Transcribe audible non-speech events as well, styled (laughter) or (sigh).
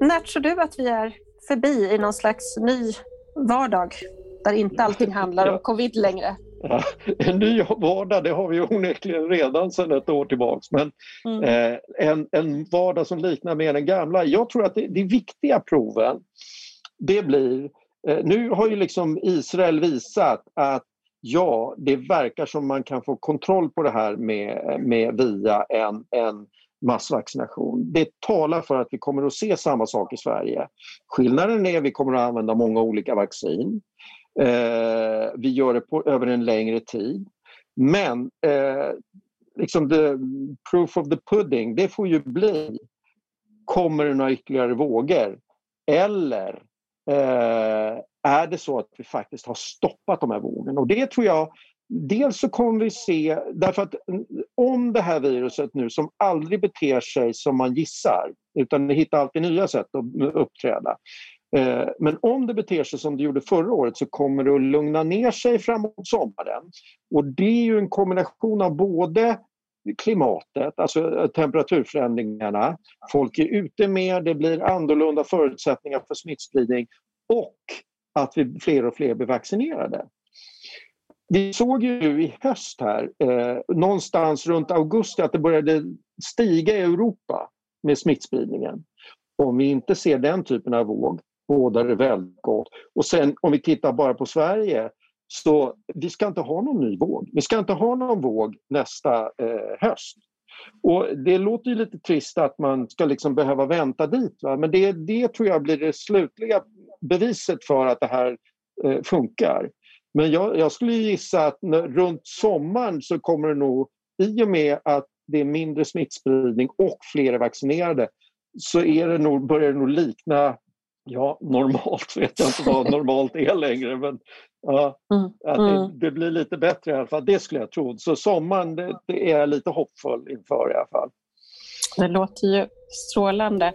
När tror du att vi är förbi i någon slags ny vardag där inte allting handlar om covid längre? Ja, en ny vardag, det har vi onekligen redan sedan ett år tillbaks. Men mm. eh, en, en vardag som liknar mer den gamla. Jag tror att det, de viktiga proven, det blir... Eh, nu har ju liksom Israel visat att ja, det verkar som man kan få kontroll på det här med, med via en, en massvaccination. Det talar för att vi kommer att se samma sak i Sverige. Skillnaden är att vi kommer att använda många olika vaccin. Eh, vi gör det på, över en längre tid. Men eh, liksom the proof of the pudding, det får ju bli kommer det några ytterligare vågor? Eller eh, är det så att vi faktiskt har stoppat de här vågorna? Och det tror jag Dels så kommer vi se, därför att mm, om det här viruset nu som aldrig beter sig som man gissar utan det hittar alltid nya sätt att mm, uppträda. Eh, men om det beter sig som det gjorde förra året så kommer det att lugna ner sig framåt sommaren. Och det är ju en kombination av både klimatet, alltså eh, temperaturförändringarna, folk är ute mer, det blir annorlunda förutsättningar för smittspridning och att vi, fler och fler blir vaccinerade. Vi såg ju i höst här, eh, någonstans runt augusti, att det började stiga i Europa med smittspridningen. Om vi inte ser den typen av våg bådar det väldigt gott. Och sen om vi tittar bara på Sverige så vi ska inte ha någon ny våg. Vi ska inte ha någon våg nästa eh, höst. Och Det låter ju lite trist att man ska liksom behöva vänta dit va? men det, det tror jag blir det slutliga beviset för att det här eh, funkar. Men jag, jag skulle gissa att när, runt sommaren så kommer det nog, i och med att det är mindre smittspridning och fler vaccinerade, så är det nog, börjar det nog likna Ja, normalt (laughs) vet jag inte vad normalt är längre men ja, mm. att det, mm. det, blir lite bättre i alla fall. Det skulle jag tro. Så sommaren det, det är jag lite hoppfull inför i alla fall. Det låter ju strålande.